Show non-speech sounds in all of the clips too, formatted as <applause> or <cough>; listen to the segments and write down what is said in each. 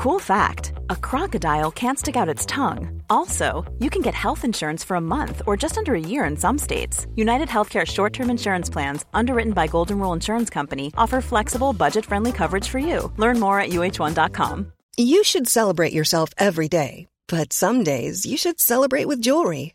Cool fact a crocodile can't stick out its tongue. Also, you can get health insurance for a month or just under a year in some states. United Healthcare short term insurance plans, underwritten by Golden Rule Insurance Company, offer flexible, budget friendly coverage for you. Learn more at uh1.com. You should celebrate yourself every day, but some days you should celebrate with jewelry.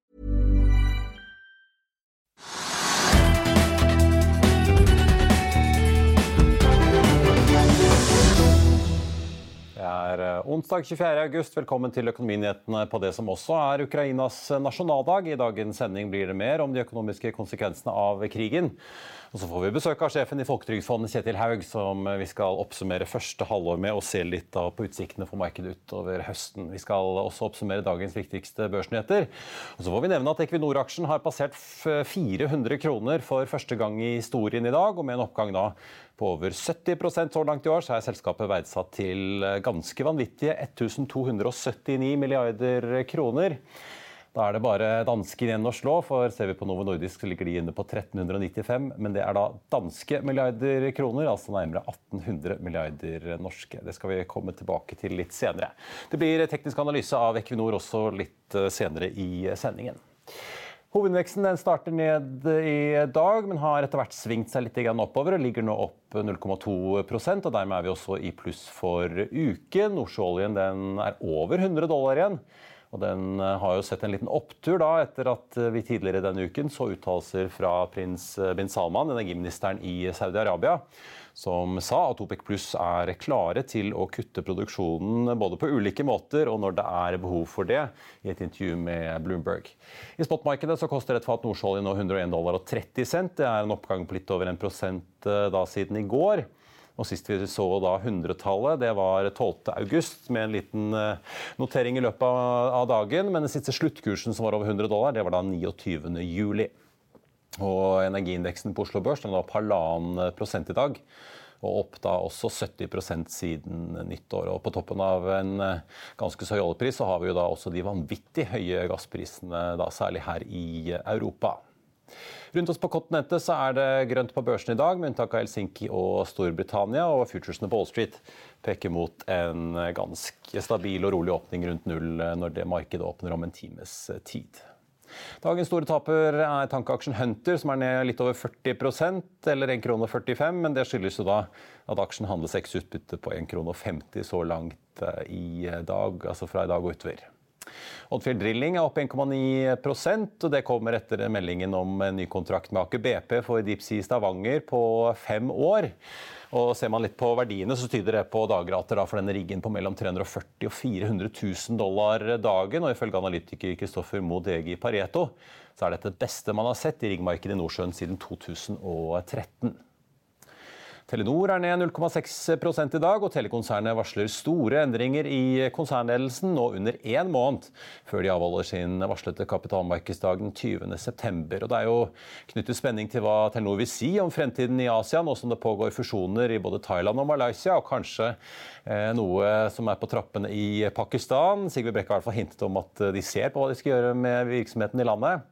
er eh, onsdag 24. august. Velkommen til Økonominyhetene på det som også er Ukrainas nasjonaldag. I dagens sending blir det mer om de økonomiske konsekvensene av krigen. Og så får vi besøk av sjefen i Folketrygdfondet, Kjetil Haug, som vi skal oppsummere første halvår med og se litt på utsiktene for markedet utover høsten. Vi skal også oppsummere dagens viktigste børsnyheter. Og så får vi nevne at Equinor-aksjen har passert 400 kroner for første gang i historien i dag, og med en oppgang da på over 70 så langt i år, så er selskapet verdsatt til ganske vanvittige 1279 milliarder kroner. Da er det bare dansken igjen å slå, for ser vi på Novo Nordisk så ligger de inne på 1395. Men det er da danske milliarder kroner, altså nærmere 1800 milliarder norske. Det skal vi komme tilbake til litt senere. Det blir teknisk analyse av Equinor også litt eh, senere i sendingen. Hovedveksten starter ned i dag, men har etter hvert svingt seg litt oppover og ligger nå opp 0,2% og Dermed er vi også i pluss for uken. Nordsjøoljen er over 100 dollar igjen. Og den eh, har jo sett en liten opptur da, etter at eh, vi tidligere denne uken så uttalelser fra prins eh, bin Salman, energiministeren i Saudi-Arabia, som sa at OPEC pluss er klare til å kutte produksjonen både på ulike måter og når det er behov for det, i et intervju med Bloomberg. I spotmarkedet så koster et fat nordsjøolje nå 101 dollar og 30 cent. Det er en oppgang på litt over 1 da siden i går. Og Sist vi så da 100-tallet, det var 12.8, med en liten eh, notering i løpet av dagen. Men den siste sluttkursen som var over 100 dollar, det var da 29.07. Og energiindeksen på Oslo Børs den var opp halvannen prosent i dag. Og opp da også 70 siden nyttår. Og på toppen av en eh, ganske så høy oljepris så har vi jo da også de vanvittig høye gassprisene, da særlig her i Europa. Rundt oss på kontinentet så er det grønt på børsen i dag, med unntak av Helsinki og Storbritannia. Og futuresene på Wall Street peker mot en ganske stabil og rolig åpning rundt null når det markedet åpner om en times tid. Dagens store taper er tankeaksjen Hunter, som er ned litt over 40% eller 1,45 kr, men det skyldes jo da at aksjen handles x utbytte på 1,50 kr så langt eh, i dag, altså fra i dag og utover. Oddfjell Drilling er opp 1,9% og det kommer etter meldingen om en ny kontrakt med Aker BP for Deepsea Stavanger på fem år. Og Ser man litt på verdiene, så tyder det på dagrater for denne riggen på mellom 340 og 400 000 dollar dagen. og Ifølge analytiker Kristoffer Modegi Pareto så er dette det beste man har sett i riggmarkedet i Nordsjøen siden 2013. Telenor er ned 0,6% i dag, og telekonsernet varsler store endringer i konsernledelsen nå under én måned før de avholder sin varslede kapitalmarkedsdag den 20.9. Det er jo knyttet spenning til hva Telenor vil si om fremtiden i Asia, nå som det pågår fusjoner i både Thailand og Malaysia, og kanskje eh, noe som er på trappene i Pakistan. Sigve Brekke har i hvert fall hintet om at de ser på hva de skal gjøre med virksomheten i landet.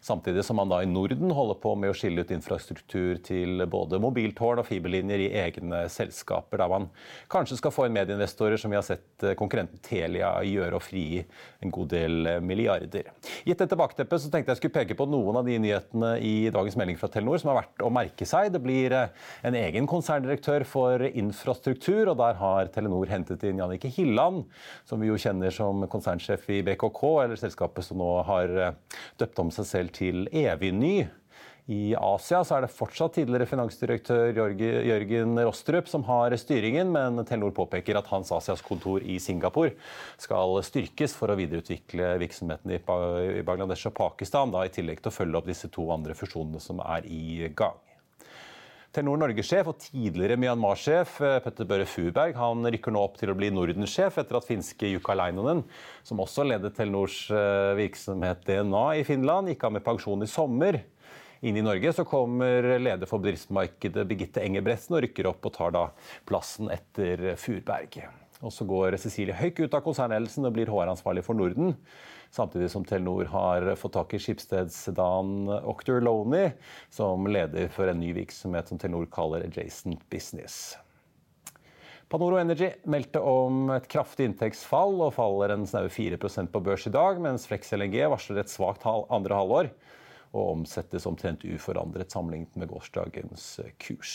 Samtidig som man da i Norden holder på med å skille ut infrastruktur til både mobiltårn og fiberlinjer i egne selskaper, der man kanskje skal få inn medieinvestorer, som vi har sett eh, konkurrenten Telia gjøre og frigi en god del eh, milliarder. Gitt dette bakteppet så tenkte jeg skulle peke på noen av de nyhetene i dagens melding fra Telenor som er verdt å merke seg. Det blir eh, en egen konserndirektør for infrastruktur, og der har Telenor hentet inn Jannicke Hilland, som vi jo kjenner som konsernsjef i BKK, eller selskapet som nå har døpt om seg selv til evig ny. I Asia er det fortsatt tidligere finansdirektør Jørgen Rostrup som har styringen, men Telenor påpeker at hans Asias kontor i Singapore skal styrkes for å videreutvikle virksomheten i Bangladesh og Pakistan, da, i tillegg til å følge opp disse to andre fusjonene som er i gang. Telenor Norge-sjef og tidligere Myanmar-sjef eh, Petter Børre Furberg han rykker nå opp til å bli Norden-sjef etter at finske Jukka Leinonen, som også ledet Telenors eh, virksomhet DNA i Finland, gikk av med pensjon i sommer. Inn i Norge så kommer leder for bedriftsmarkedet Birgitte Engebretsen og rykker opp og tar da plassen etter Furberg. Og så går Cecilie Høyk ut av konsernledelsen og blir HR-ansvarlig for Norden. Samtidig som Telenor har fått tak i Skipsteds Dan Octor Loney som leder for en ny virksomhet som Telenor kaller Adjacent Business. Panoro Energy meldte om et kraftig inntektsfall og faller en snaue 4% på børs i dag, mens Flex LNG varsler et svakt andre halvår og omsettes omtrent uforandret sammenlignet med gårsdagens kurs.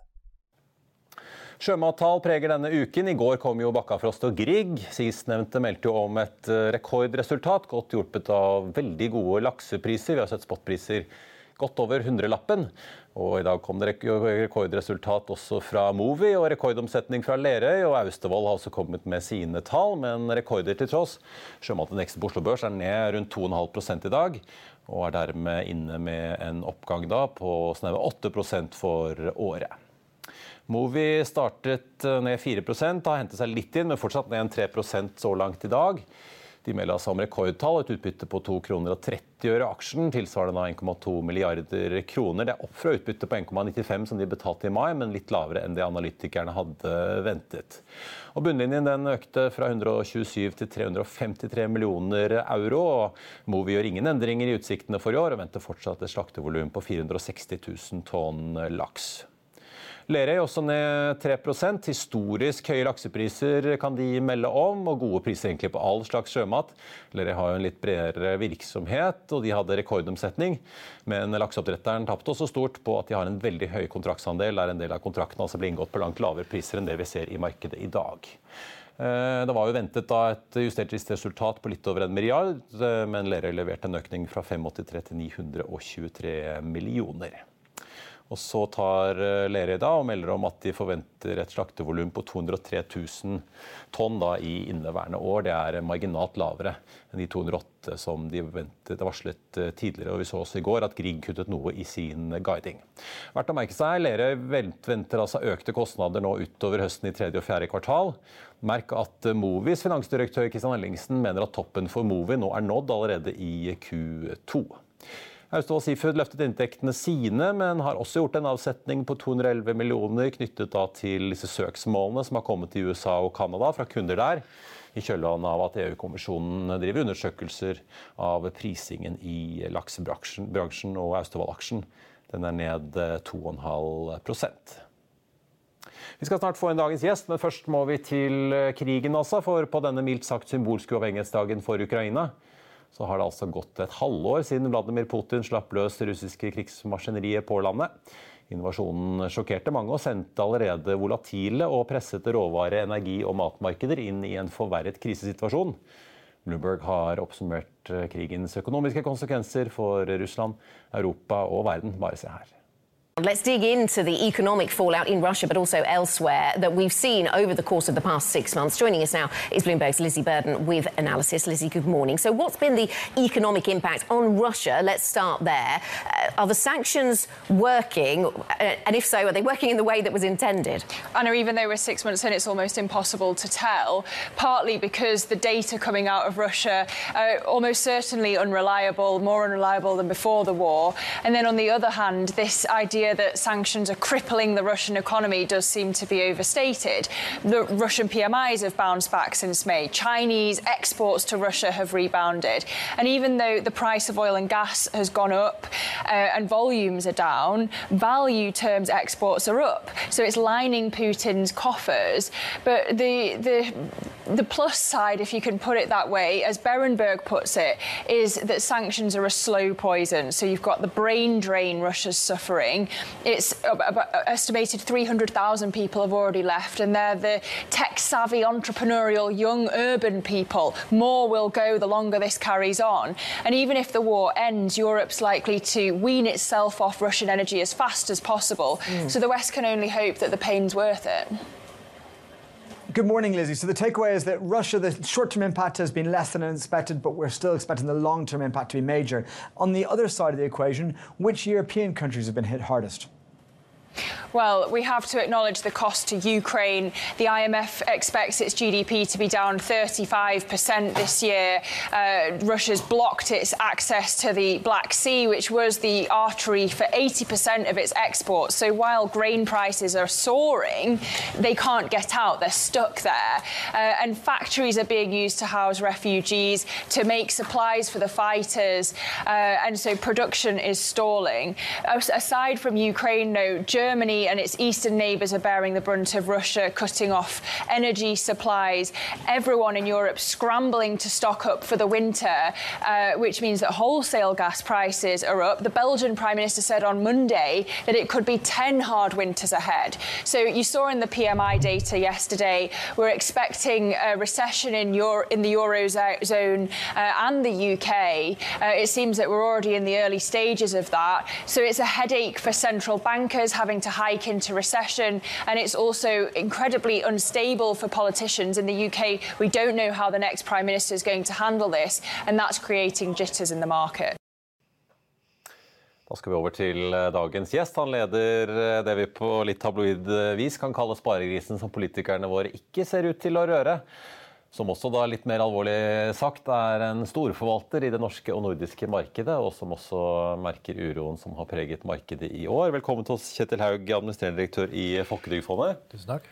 Sjømattall preger denne uken. I går kom jo Bakkafrost og Grieg. Sistnevnte meldte jo om et eh, rekordresultat, godt hjulpet av veldig gode laksepriser. Vi har sett spotpriser godt over hundrelappen. Og i dag kom det rekordresultat også fra Movi og rekordomsetning fra Lerøy. Og Austevoll har også kommet med sine tall, men rekorder til tross. Sjømatindeksen på Oslo Børs er ned rundt 2,5 i dag. Og er dermed inne med en oppgang da på snaue 8% for året. Movi startet eh, ned 4% har hentet seg litt inn, men fortsatt ned 3% så langt i dag. De melder altså om rekordtall, et utbytte på 2,30 kroner og 30 øre aksjen, tilsvarende 1,2 milliarder kroner. Det er opp fra utbyttet på 1,95 som de betalte i mai, men litt lavere enn det analytikerne hadde ventet. Og Bunnlinjen den økte fra 127 til 353 millioner euro. Movi gjør ingen endringer i utsiktene for i år og venter fortsatt et slaktevolum på 460 000 tonn laks. Lerøy også ned 3% Historisk høye laksepriser kan de melde om, og gode priser egentlig på all slags sjømat. Lerøy har jo en litt bredere virksomhet, og de hadde rekordomsetning. Men lakseoppdretteren tapte også stort på at de har en veldig høy kontraktsandel, der en del av kontraktene altså blir inngått på langt lavere priser enn det vi ser i markedet i dag. Eh, det var jo ventet et justert resultat på litt over en milliard, eh, men Lerøy leverte en økning fra 583 til 923 millioner. Og så tar eh, Lerøy da og melder om at de forventer et slaktevolum på 203 000 tonn da i inneværende år. Det er marginalt lavere enn de 208 som de ventet, varslet eh, tidligere. og Vi så også i går at Grieg kuttet noe i sin guiding. Verdt å merke seg, Lerøy venter altså økte kostnader nå utover høsten i tredje og fjerde kvartal. Merk at Movis finansdirektør Kristian Ellingsen mener at toppen for Movi nå er nådd allerede i Q2. Austevoll Seafood løftet inntektene sine, men har også gjort en avsetning på 211 millioner knyttet til disse søksmålene som har kommet i USA og Canada fra kunder der, i kjølvannet av at EU-kommisjonen driver undersøkelser av prisingen i laksebransjen og Austevoll-aksjen. Den er ned 2,5% vi skal snart få en dagens gjest, men først må vi til krigen. også, For på denne mildt sagt symbolske uavhengighetsdagen for Ukraina så har det altså gått et halvår siden Vladimir Putin slapp løs russiske krigsmaskineriet på landet. Innovasjonen sjokkerte mange og sendte allerede volatile og pressete råvare-, energi- og matmarkeder inn i en forverret krisesituasjon. Bloomberg har oppsummert krigens økonomiske konsekvenser for Russland, Europa og verden. Bare se her. Let's dig into the economic fallout in Russia, but also elsewhere that we've seen over the course of the past six months. Joining us now is Bloomberg's Lizzie Burden with analysis. Lizzie, good morning. So, what's been the economic impact on Russia? Let's start there. Uh, are the sanctions working? Uh, and if so, are they working in the way that was intended? Anna, even though we're six months in, it's almost impossible to tell, partly because the data coming out of Russia are almost certainly unreliable, more unreliable than before the war. And then on the other hand, this idea that sanctions are crippling the Russian economy does seem to be overstated. The Russian PMIs have bounced back since May. Chinese exports to Russia have rebounded. And even though the price of oil and gas has gone up uh, and volumes are down, value terms exports are up. So it's lining Putin's coffers. But the the the plus side, if you can put it that way, as Berenberg puts it, is that sanctions are a slow poison. So you've got the brain drain Russia's suffering. It's estimated 300,000 people have already left, and they're the tech savvy, entrepreneurial, young, urban people. More will go the longer this carries on. And even if the war ends, Europe's likely to wean itself off Russian energy as fast as possible. Mm. So the West can only hope that the pain's worth it. Good morning, Lizzie. So the takeaway is that Russia, the short-term impact has been less than expected, but we're still expecting the long-term impact to be major. On the other side of the equation, which European countries have been hit hardest? Well, we have to acknowledge the cost to Ukraine. The IMF expects its GDP to be down 35% this year. Uh, Russia's blocked its access to the Black Sea, which was the artery for 80% of its exports. So while grain prices are soaring, they can't get out. They're stuck there. Uh, and factories are being used to house refugees, to make supplies for the fighters. Uh, and so production is stalling. Aside from Ukraine, no, Germany and its eastern neighbours are bearing the brunt of Russia cutting off energy supplies. Everyone in Europe scrambling to stock up for the winter, uh, which means that wholesale gas prices are up. The Belgian Prime Minister said on Monday that it could be 10 hard winters ahead. So you saw in the PMI data yesterday, we're expecting a recession in, Euro- in the Eurozone uh, and the UK. Uh, it seems that we're already in the early stages of that. So it's a headache for central bankers having to hike into recession. And it's also incredibly unstable for politicians. In the UK, we don't know how the next Prime Minister is going to handle this. And that's creating jitters in the market. Da skal vi over til eh, dagens gjest. Han leder eh, det vi på litt tabloid vis kan kalle sparegrisen som politikerne våre ikke ser ut til å røre som også da litt mer alvorlig sagt er en storforvalter i det norske og nordiske markedet, og som også merker uroen som har preget markedet i år. Velkommen til oss, Kjetil Haug, administrerende direktør i Folketrygdfondet. Tusen takk.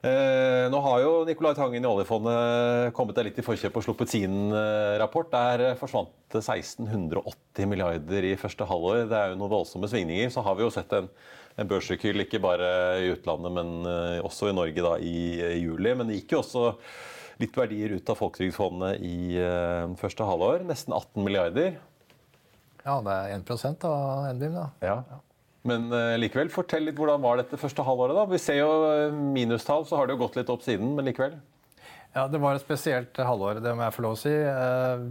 Eh, nå har jo Nicolai Tangen i oljefondet kommet deg litt i forkjøpet og sluppet sin eh, rapport. Der forsvant det 1680 milliarder i første halvår. Det er jo noen voldsomme svingninger. Så har vi jo sett en, en børsrekyl ikke bare i utlandet, men eh, også i Norge da i, i juli. Men det gikk jo også litt verdier ut av Folketrygdfondet i uh, første halvår. Nesten 18 milliarder. Ja, det er 1% av NBIM, da. Ja. Men uh, likevel, fortell litt hvordan var dette første halvåret? da? Vi ser jo uh, minustall, så har det jo gått litt opp siden, men likevel? Ja, Det var et spesielt halvår, det må jeg få lov å si.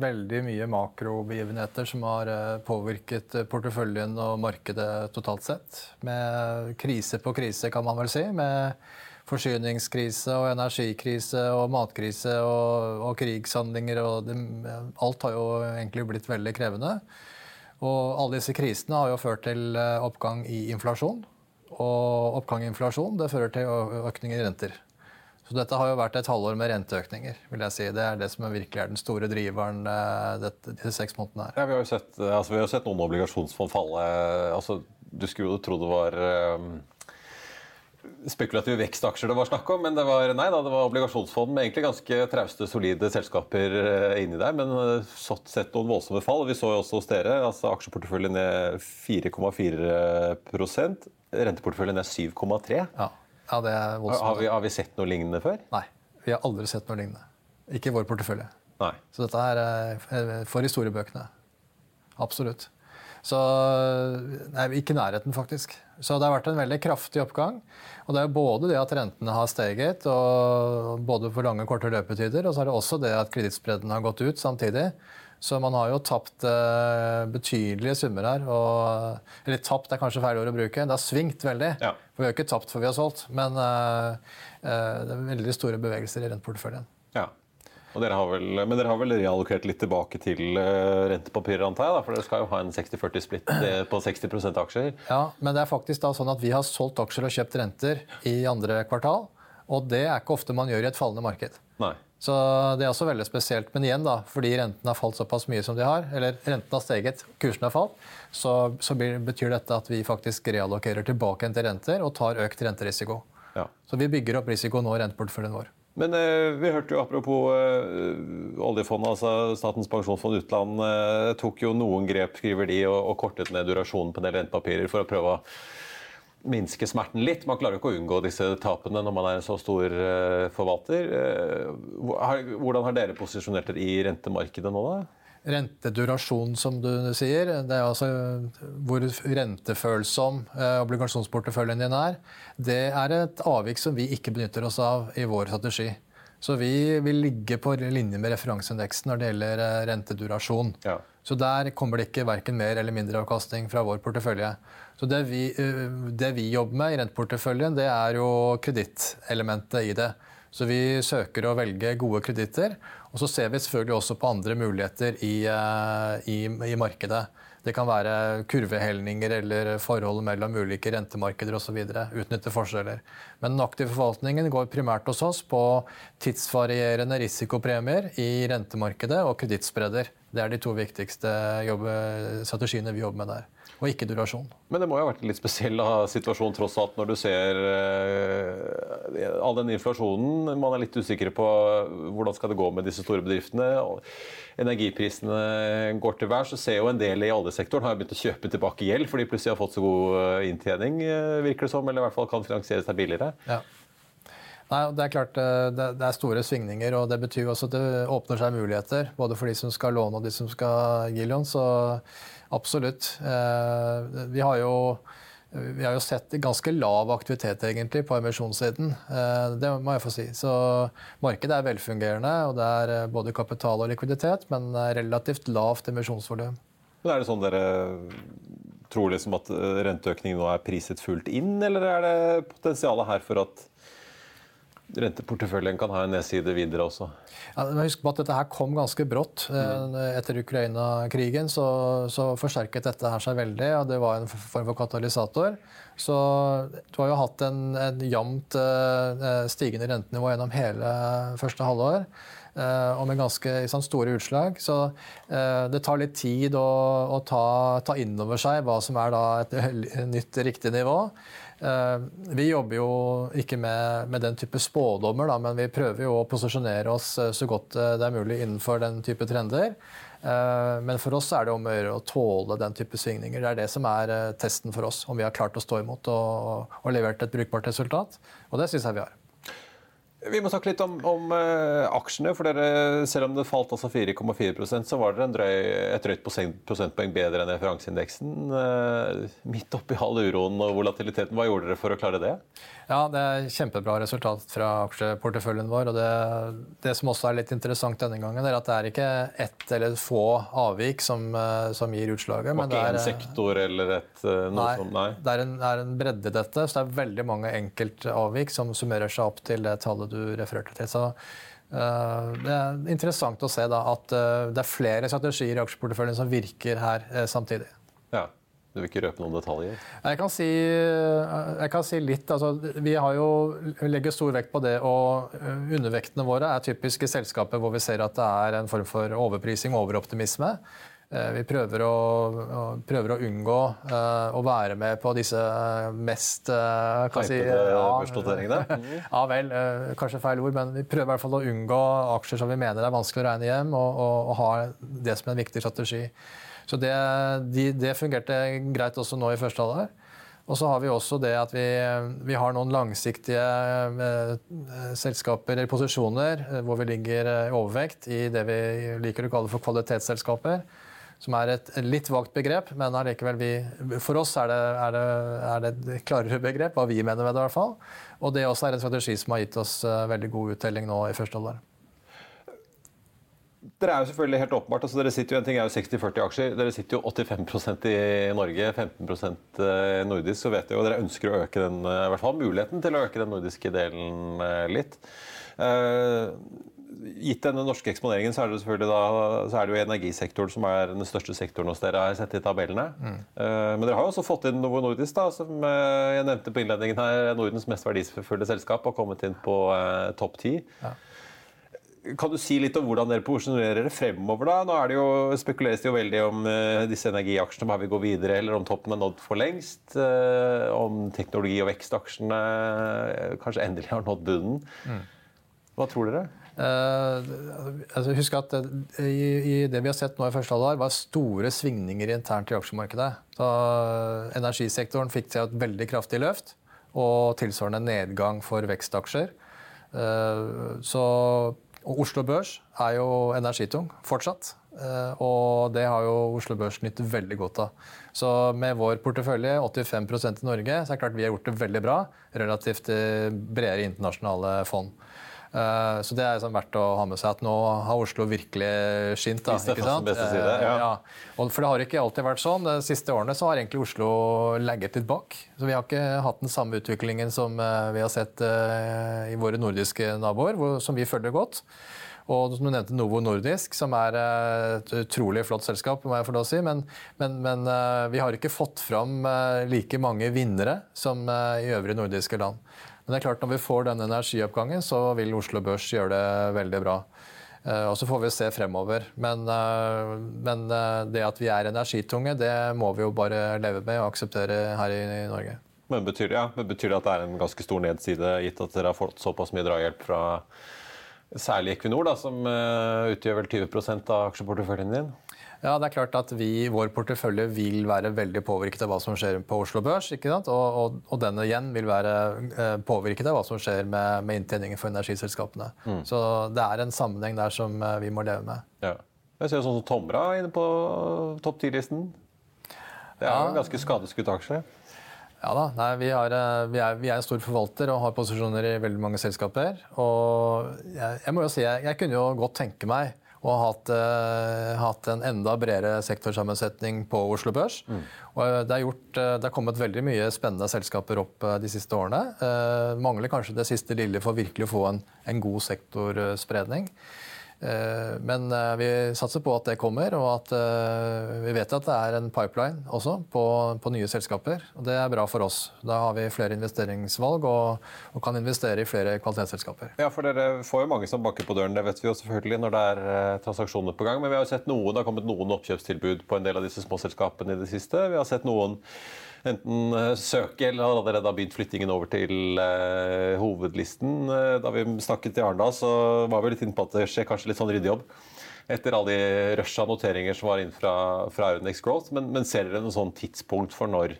Veldig mye makrobegivenheter som har påvirket porteføljen og markedet totalt sett. Med krise på krise, kan man vel si. Med forsyningskrise og energikrise og matkrise og, og krigshandlinger. Og det, alt har jo egentlig blitt veldig krevende. Og alle disse krisene har jo ført til eh, oppgang i inflasjon. Og oppgang i inflasjon det fører til økning i renter. Så dette har jo vært et halvår med renteøkninger. vil jeg si. Det er det som virkelig er den store driveren eh, dette, disse seks månedene her. Ja, vi, har jo sett, altså, vi har sett noen obligasjonsfond falle. Altså, du skulle jo tro det var spekulative vekstaksjer det var snakk om, men det var, nei, da, det var obligasjonsfond med egentlig ganske trauste, solide selskaper eh, inni der. Men eh, sett noen voldsomme fall. Vi så jo også hos dere altså aksjeporteføljen ned 4,4 Renteporteføljen ned 7,3 ja. ja, det er voldsomt. Har vi, har vi sett noe lignende før? Nei, vi har aldri sett noe lignende. Ikke i vår portefølje. Nei. Så dette er for historiebøkene. Absolutt. Så Nei, ikke nærheten, faktisk. Så det har vært en veldig kraftig oppgang. Og det er både det at rentene har steget, både for lange og korte løpetider, og så er det også det at kredittspredden har gått ut samtidig. Så man har jo tapt eh, betydelige summer her. Og, eller tapt er kanskje feil ord å bruke. Det har svingt veldig. Ja. For vi har ikke tapt før vi har solgt, men uh, uh, det er veldig store bevegelser i renteporteføljen. Ja. Dere vel, men dere har vel reallokert litt tilbake til uh, rentepapirer, antar jeg? Da, for dere skal jo ha en 60-40-splitt på 60% aksjer? Ja, men det er faktisk da sånn at vi har solgt aksjer og kjøpt renter i andre kvartal. Og det er ikke ofte man gjør i et fallende marked. Nei. Så det er også veldig spesielt. Men igjen, da, fordi rentene har falt såpass mye som de har, eller rentene har steget, kursen har falt, så, så betyr dette at vi faktisk reallokerer tilbake til renter og tar økt renterisiko. Ja. Så vi bygger opp risiko nå i renteporteføljen vår. Men eh, vi hørte jo apropos eh, oljefondet, altså Statens pensjonsfond utland eh, tok jo noen grep, skriver de, og, og kortet ned durasjonen på en del rentepapirer for å prøve å minske smerten litt. Man klarer jo ikke å unngå disse tapene når man er en så stor forvalter. Hvordan har dere posisjonert dere i rentemarkedet nå, da? Rentedurasjon, som du sier, det er altså hvor rentefølsom eh, obligasjonsporteføljen din er, det er et avvik som vi ikke benytter oss av i vår strategi. Så vi vil ligge på linje med referanseindeksen når det gjelder eh, rentedurasjon. Ja. Så der kommer det ikke verken mer eller mindre avkastning fra vår portefølje. Så det vi, eh, det vi jobber med i renteporteføljen, det er jo kredittelementet i det. Så vi søker å velge gode kreditter. Og så ser vi selvfølgelig også på andre muligheter i, eh, i, i markedet. Det kan være kurvehelninger eller forhold mellom ulike rentemarkeder osv. Utnytte forskjeller. Men den aktive forvaltningen går primært hos oss på tidsvarierende risikopremier i rentemarkedet og kredittspredder. Det er de to viktigste strategiene vi jobber med der og ikke durasjon. Men det må jo ha vært en litt spesiell situasjon tross alt når du ser uh, all den inflasjonen. Man er litt usikker på hvordan skal det gå med disse store bedriftene. Energiprisene går til værs. Så ser jo en del i oljesektoren har begynt å kjøpe tilbake gjeld fordi de plutselig har fått så god eh, inntjening, eh, virker det som. Eller i hvert fall kan finansiere seg billigere. Ja. Nei, det er klart det er store svingninger, og det betyr også at det åpner seg muligheter. Både for de som skal låne og de som skal gi lån. Så Absolutt. Eh, vi har jo vi har jo sett ganske lav aktivitet egentlig på emisjonssiden. Eh, det må jeg få si. Så markedet er velfungerende, og det er eh, både kapital og likviditet, men relativt lavt emisjonsvolum. Men er det sånn dere tror liksom at renteøkningen nå er priset fullt inn, eller er det potensialet her for at renteporteføljen kan ha en nedside videre også? Ja, husk på at Dette her kom ganske brått. Mm. Etter Ukraina-krigen så, så, forsterket dette her seg veldig. og Det var en form for katalysator. Så Du har jo hatt en, en jevnt uh, stigende rentenivå gjennom hele første halvår. Uh, og med ganske sånn, store utslag. Så uh, det tar litt tid å, å ta, ta inn over seg hva som er da et <laughs> nytt riktig nivå. Eh, vi jobber jo ikke med, med den type spådommer, da, men vi prøver jo å posisjonere oss eh, så godt eh, det er mulig innenfor den type trender. Men for oss er det om å gjøre å tåle den type svingninger. Det er det som er testen for oss, om vi har klart å stå imot og, og levert et brukbart resultat. Og det syns jeg vi har. Vi må snakke litt om, om uh, aksjene. for dere, Selv om det falt altså 4,4% så var dere drøy, et drøyt prosentpoeng bedre enn referanseindeksen. Uh, midt oppi all uroen og volatiliteten, hva gjorde dere for å klare det? Ja, Det er kjempebra resultat fra aksjeporteføljen vår. og det, det, som også er litt interessant denne gangen, er at det er ikke ett eller få avvik som, eh, som gir utslaget. Det var ikke én sektor eller et noe nei, som Nei. Det er, en, er en bredde i dette. Så det er veldig mange enkeltavvik som summerer seg opp til det tallet du refererte til. Så uh, det er interessant å se da, at uh, det er flere strategier i aksjeporteføljen som virker her uh, samtidig. Ja. Du vil ikke røpe noen detaljer? Jeg kan si, jeg kan si litt. Altså, vi har jo, legger stor vekt på det, og undervektene våre er typiske selskaper hvor vi ser at det er en form for overprising og overoptimisme. Eh, vi prøver å, prøver å unngå uh, å være med på disse mest uh, si, ja, børsnoteringene? <laughs> ja vel, kanskje feil ord, men vi prøver i hvert fall å unngå aksjer som vi mener er vanskelig å regne hjem, og, og, og ha det som en viktig strategi. Så det, de, det fungerte greit også nå i første halvår. Og så har vi også det at vi, vi har noen langsiktige eh, selskaper eller posisjoner hvor vi ligger i overvekt i det vi liker å kalle for kvalitetsselskaper som er et litt vagt begrep, men allikevel for oss er det, er, det, er det, et klarere begrep, hva vi mener med det. i hvert fall. Og det også er en strategi som har gitt oss uh, veldig god uttelling nå i første halvår. Dere er jo selvfølgelig helt åpenbart, altså dere sitter jo, En ting er jo 60-40 aksjer. Dere sitter jo 85% i Norge, 15 eh, nordisk. Så vet jeg jo dere ønsker å øke den, eh, i hvert fall muligheten til å øke den nordiske delen litt. Gitt denne norske eksponeringen, så er det selvfølgelig da, så er det jo energisektoren som er den største sektoren hos dere, har jeg sett i tabellene. Mm. Uh, men dere har jo også fått inn Novo Nordisk, da, som uh, jeg nevnte på innledningen her, Nordens mest verdifulle selskap, har kommet inn på uh, topp ti. Ja. Kan du si litt om hvordan dere posisjonerer dere fremover? da? Nå er det jo, spekuleres det jo veldig om disse energiaksjene bare vil gå videre, eller om toppen er nådd for lengst. om teknologi- og vekstaksjene kanskje endelig har nådd bunnen. Mm. Hva tror dere? Altså husk at i, i, det vi har sett nå i første halvår, var store svingninger internt i aksjemarkedet. Så energisektoren fikk seg et veldig kraftig løft, og tilsvarende nedgang for vekstaksjer. Så Oslo Børs er jo energitung fortsatt. Og det har jo Oslo Børs nytt veldig godt av. Så med vår portefølje, 85 i Norge, så er det klart vi har gjort det veldig bra relativt bredere internasjonale fond. Eh, så det er liksom verdt å ha med seg at nå har Oslo virkelig skint. Da, ikke sant? Side, ja. Ja. For det har ikke alltid vært sånn. De siste årene så har egentlig Oslo legget litt bak. Så vi har ikke hatt den samme utviklingen som eh, vi har sett eh, i våre nordiske naboer, som vi følger godt. Og som du nevnte Novo Nordisk, som er et utrolig flott selskap. må jeg få lov å si, Men, men, men vi har ikke fått fram like mange vinnere som i øvrige nordiske land. Men det er klart når vi får denne energioppgangen, så vil Oslo Børs gjøre det veldig bra. Eh, og Så får vi se fremover. Men, eh, men, eh, det at vi er energitunge, det må vi jo bare leve med og akseptere her i Norge. Men betyr, ja, men betyr, det at det er en ganske stor nedside, gitt at dere har fått såpass mye drahjelp fra særlig Equinor, da, som utgjør vel 20 av aksjeporteføljen din? Ja, det er klart at vi vår portefølje vil være veldig påvirket av hva som skjer på Oslo Børs. ikke sant? Og, og, og denne igjen vil være eh, påvirket av hva som skjer med, med inntjeningen for energiselskapene. Mm. Så det er en sammenheng der som eh, vi må leve med. Ja. Jeg ser sånn som Tomra inne på topp 10-listen. Det er jo en ganske skadeskutt aksje. Ja da. Nei, vi, har, eh, vi, er, vi, er, en stor forvalter og har posisjoner i veldig mange selskaper. Og jeg, jeg må jo si, jeg, jeg kunne jo godt tenke meg og har hatt, uh, hatt, en enda bredere sektorsammensetning på Oslo Børs. Mm. Og eh, det, er gjort, uh, det er kommet veldig mye spennende selskaper opp uh, de siste årene. mangler kanskje det siste lille for virkelig å få en, en god sektorspredning. Eh, men eh, vi satser på at det kommer, og at eh, vi vet at det er en pipeline også på, på nye selskaper. og Det er bra for oss. Da har vi flere investeringsvalg og, og, kan investere i flere kvalitetsselskaper. Ja, for Dere får jo mange som banker på døren, det vet vi jo selvfølgelig når det er transaksjoner på gang. Men vi har jo sett noen, det har kommet noen oppkjøpstilbud på en del av disse små selskapene i det siste. Vi har sett noen enten eh, søke eller allerede har begynt flyttingen over til uh, hovedlisten. Uh, da vi snakket i Arendal, så var vi litt inne på at det skjer kanskje litt sånn ryddejobb etter alle de rusha noteringer som var inn fra, fra Euronex Growth. Men, men ser dere noe sånn tidspunkt for når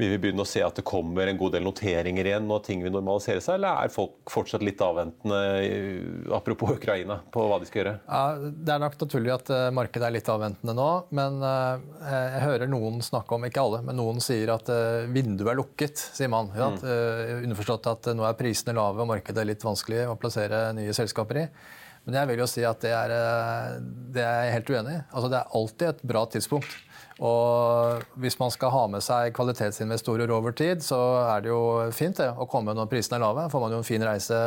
vi vil begynne å se at det kommer en god del noteringer igjen og ting vil normalisere seg, eller er folk fortsatt litt avventende, apropos Ukraina, på hva de skal gjøre? Ja, det er nok naturlig at eh, markedet er litt avventende nå. Men eh, jeg hører noen snakke om, ikke alle, men noen sier at eh, vinduet er lukket, sier man. Ja, mm. Underforstått at nå er prisene lave og markedet er litt vanskelig å plassere nye selskaper i. Men jeg vil jo si at det er, det er jeg helt uenig i. Altså, det er alltid et bra tidspunkt og hvis man skal ha med seg kvalitetsinvestorer over tid, så er det jo fint det, å komme når prisene er lave. får man jo en fin reise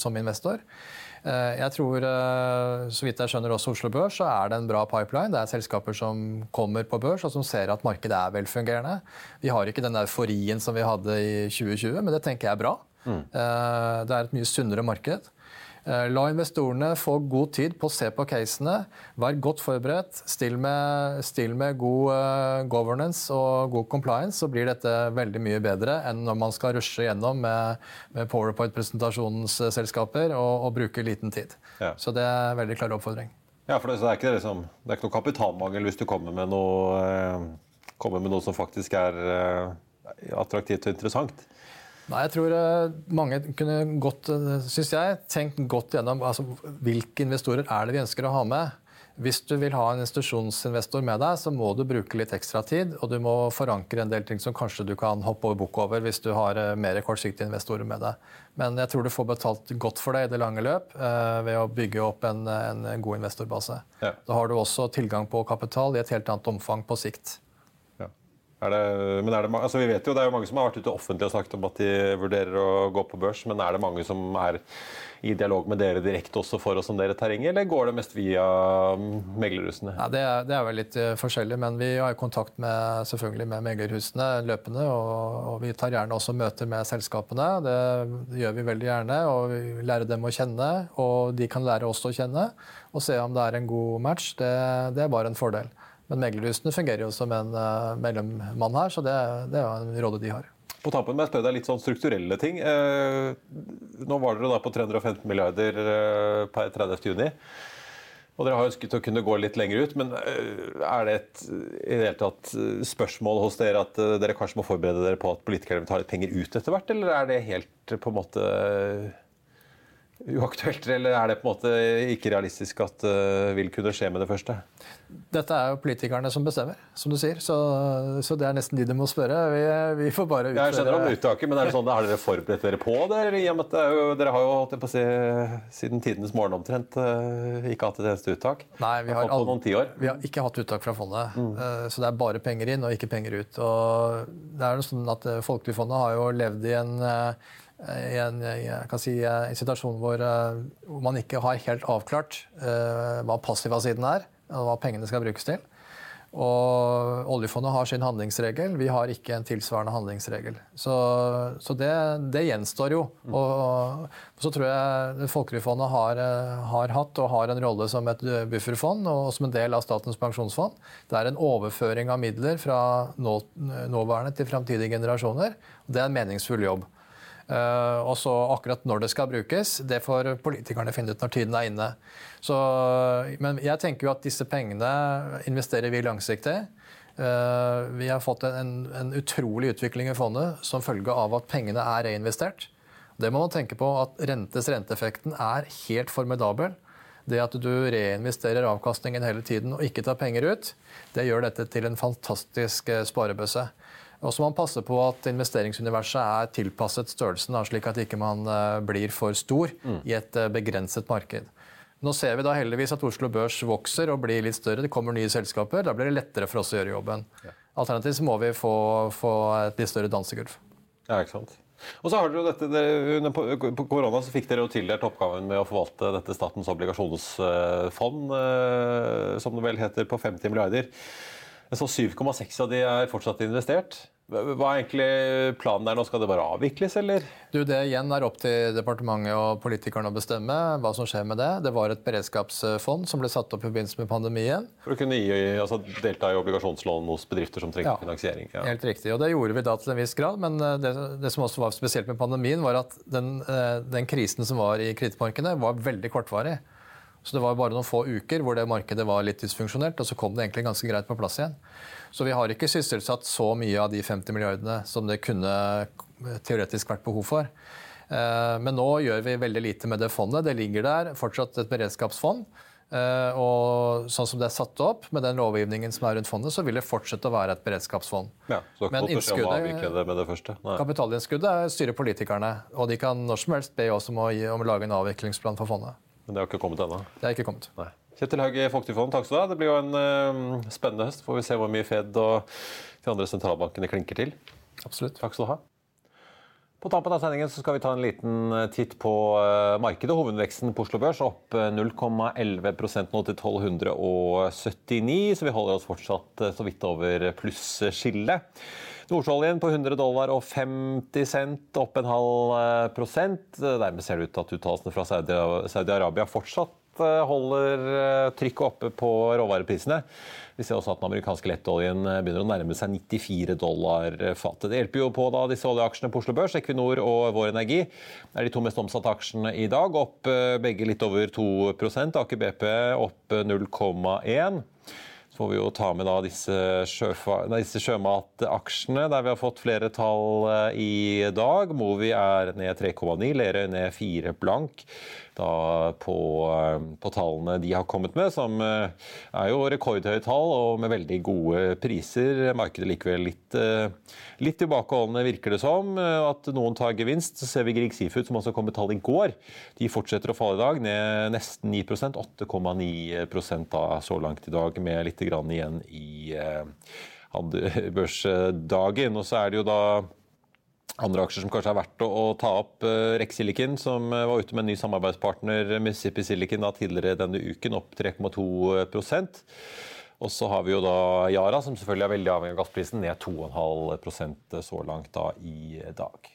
som investor. Eh, jeg tror, eh, så vidt jeg skjønner også Oslo Børs, så er det en bra pipeline. Det er selskaper som kommer på børs og som ser at markedet er velfungerende. Vi har ikke den euforien som vi hadde i 2020, men det tenker jeg er bra. Mm. Eh, det er et mye sunnere marked. Eh, la investorene få god tid på å se på casene. Vær godt forberedt. Still med, still med god uh, governance og god compliance, så blir dette veldig mye bedre enn når man skal rushe gjennom med, med powerpoint-presentasjonsselskaper og, og, bruke liten tid. Ja. Så det er en veldig klar oppfordring. Ja, for det, er ikke, liksom, det er ikke noe kapitalmangel hvis du kommer med noe, kommer med noe som faktisk er attraktivt og interessant? Nei, jeg tror eh, mange kunne godt, eh, synes jeg, tenkt godt gjennom altså, hvilke investorer er det vi ønsker å ha med. Hvis du vil ha en institusjonsinvestor med deg, så må du bruke litt ekstra tid. Og du må forankre en del ting som kanskje du kan hoppe over bukk over hvis du har eh, mer kortsiktige investorer med deg. Men jeg tror du får betalt godt for det i det lange løp ved å bygge opp en, en god investorbase. Ja. Da har du også tilgang på kapital i et helt annet omfang på sikt. Er det, men er det, altså vi vet jo, det er jo mange som har vært ute offentlig og sagt om at de vurderer å gå på børs, men er det mange som er i dialog med dere direkte også for å sondere terrenget, eller går det mest via meglerhusene? Ja, det, er, det er vel litt uh, forskjellig, men vi har kontakt med, selvfølgelig med meglerhusene løpende. Og, og, vi tar gjerne også møter med selskapene. Det, gjør vi veldig gjerne. og Vi lærer dem å kjenne, og de kan lære oss å kjenne. Og se om det er en god match. Det er bare en fordel. Men meglerhusene fungerer jo som en uh, mellommann her, så det, det er en rolle de har. På tampen må jeg spørre deg litt sånn strukturelle ting. Eh, nå var dere da på 315 milliarder eh, per 30. juni. Og dere har ønsket å kunne gå litt lenger ut, men eh, er det et i det hele tatt spørsmål hos dere at dere kanskje må forberede dere på at politikerne vil ta litt penger ut etter hvert, eller er det helt på en måte uaktuelt, eller er det på en måte ikke realistisk at det uh, vil kunne skje med det første? Dette er jo politikerne som bestemmer, som du sier. Så, så det er nesten de du må spørre. Vi, vi får bare utføre Jeg skjønner om uttaket, men er det sånn, har dere forberedt dere på det? Med at jo, dere har jo holdt på å si, siden tidenes morgen omtrent uh, ikke hatt et eneste uttak? Nei, vi har, aldri, vi har ikke hatt uttak fra fondet. Mm. Uh, så det er bare penger inn og ikke penger ut. Og det er jo sånn at Folketrygdfondet har jo levd i en i en, si, en situasjon hvor, eh, hvor, man ikke har helt avklart uh, hva passiva-siden er, og hva pengene skal brukes til. Og Oljefondet har sin handlingsregel, vi har ikke en tilsvarende handlingsregel. Så, så det, det, gjenstår jo. Mm. Og, så tror jeg Folketrygdfondet har, eh, har, hatt og har en rolle som et bufferfond og som en del av Statens pensjonsfond. Det er en overføring av midler fra nå, nåværende til framtidige generasjoner. Det er en meningsfull jobb. Uh, og så akkurat når det skal brukes, det får politikerne finne ut når tiden er inne. Så, men jeg tenker jo at disse pengene investerer vi langsiktig. Uh, vi har fått en, en, utrolig utvikling i fondet som følge av at pengene er reinvestert. Det må man tenke på at rentes renteeffekten er helt formidabel. Det at du reinvesterer avkastningen hele tiden og ikke tar penger ut, det gjør dette til en fantastisk eh, sparebøsse. Og så må man passe på at investeringsuniverset er tilpasset størrelsen, slik at ikke man eh, blir for stor mm. i et eh, begrenset marked. Nå ser vi da heldigvis at Oslo Børs vokser og blir litt større. Det kommer nye selskaper. Da blir det lettere for oss å gjøre jobben. Alternativt må vi få, få et litt større dansegulv. Ja, ikke sant. Og så har dere jo dette, Under korona så fikk dere jo tildelt oppgaven med å forvalte dette Statens obligasjonsfond, eh, som det vel heter, på 50 milliarder. Så 7,6 av de er fortsatt investert. Hva er egentlig planen der nå? Skal det bare avvikles, eller? Du, Det igjen er opp til departementet og politikerne å bestemme hva som skjer med det. Det var et beredskapsfond som ble satt opp i forbindelse med pandemien. For å kunne gi, altså, delta i obligasjonslån hos bedrifter som trenger ja, finansiering? Ja. Helt riktig. og Det gjorde vi da til en viss grad. Men eh, det, det som også var spesielt med pandemien, var at den, eh, den krisen som var i kredittmarkedet, var veldig kortvarig. Så det var bare noen få uker hvor det markedet var litt dysfunksjonelt, og så kom det egentlig ganske greit på plass igjen. Så vi har ikke sysselsatt så mye av de 50 milliardene som det kunne teoretisk vært behov for. Eh, men nå gjør vi veldig lite med det fondet. Det ligger der, fortsatt et beredskapsfond. Eh, og sånn som det er satt opp, med den lovgivningen som er rundt fondet, så vil det fortsette å være et beredskapsfond. Ja, så Men innskuddet, det med det første? Kapitalinnskuddet styrer politikerne. Og de kan når som helst be oss om å, om å lage en avviklingsplan for fondet. Men det har ikke kommet ennå? Det har ikke kommet. Nei. Kjetil Haug i Folketrygdfondet, takk skal du ha. Det blir jo en uh, spennende høst. Får vi se hvor mye Fed og de andre sentralbankene klinker til. Absolutt. Takk skal du ha. På tampen av sendingen skal vi ta en liten eh, titt på uh, markedet. Hovedveksten på Oslo Børs opp 0,11 nå til 1279, så vi holder oss fortsatt så vidt over plusskillet. Nordsjøoljen på 100 dollar og 50 cent, opp en halv eh, prosent. Dermed ser det ut til at uttalelsene fra Saudi-Arabia fortsatt eh, holder eh, trykket oppe på råvareprisene. Vi ser også at den amerikanske lettoljen begynner å nærme seg 94 dollar fatet. Det hjelper jo på da disse oljeaksjene på Oslo Børs, Equinor og Vår Energi. Er de to mest omsatte aksjene i dag, opp begge litt over 2% Aker BP opp 0,1 får vi jo ta med da disse, disse sjømataksjene, der vi har fått flere tall eh, i dag. Movi er ned 3,9, Lerøy ned 4 blank da på, eh, på, tallene de har kommet med, som eh, er jo rekordhøye tall og med veldig gode priser. Markedet likevel litt, litt tilbakeholdne, virker det som. At noen tar gevinst. Så ser vi Grieg Seafood, som også kom med tall i går. De fortsetter å falle i dag, ned nesten 9% 8,9 da så langt i dag, med litt igjen i <laughs> børsdagen. Og så er det jo da andre aksjer som kanskje er verdt å, ta opp. Uh, Rex Silicon, som uh, var ute med en ny samarbeidspartner, Mississippi Silicon, da, tidligere denne uken, opp 3,2% og så har vi jo da Yara, som selvfølgelig er veldig avhengig av gassprisen, ned 2,5% så langt da i dag.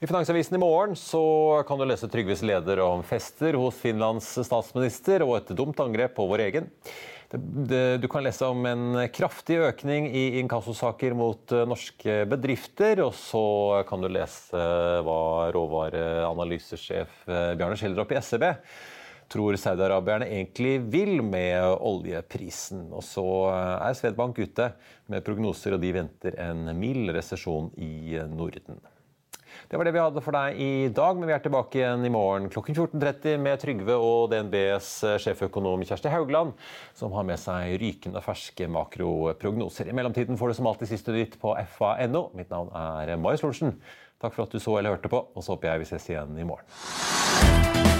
I Finansavisen i morgen så kan du lese Trygves leder om fester hos Finlands statsminister og et dumt angrep på vår egen. Du kan lese om en kraftig økning i inkassosaker mot eh, norske bedrifter. Og så kan du lese hva råvareanalysesjef eh, Bjarne Schjelderup i SEB tror saudiarabierne egentlig vil med oljeprisen. Og så eh, er Svedbank ute med prognoser, og de venter en mild resesjon i Norden. Det var det vi hadde for deg i dag, men vi er tilbake igjen i morgen klokken 14.30 med Trygve og DNBs sjeføkonom Kjersti Haugland, som har med seg rykende ferske makroprognoser. I mellomtiden får du som alltid siste nytt på fa.no. Mitt navn er Marius Lorentzen. Takk for at du så eller hørte på, og så håper jeg vi ses igjen i morgen.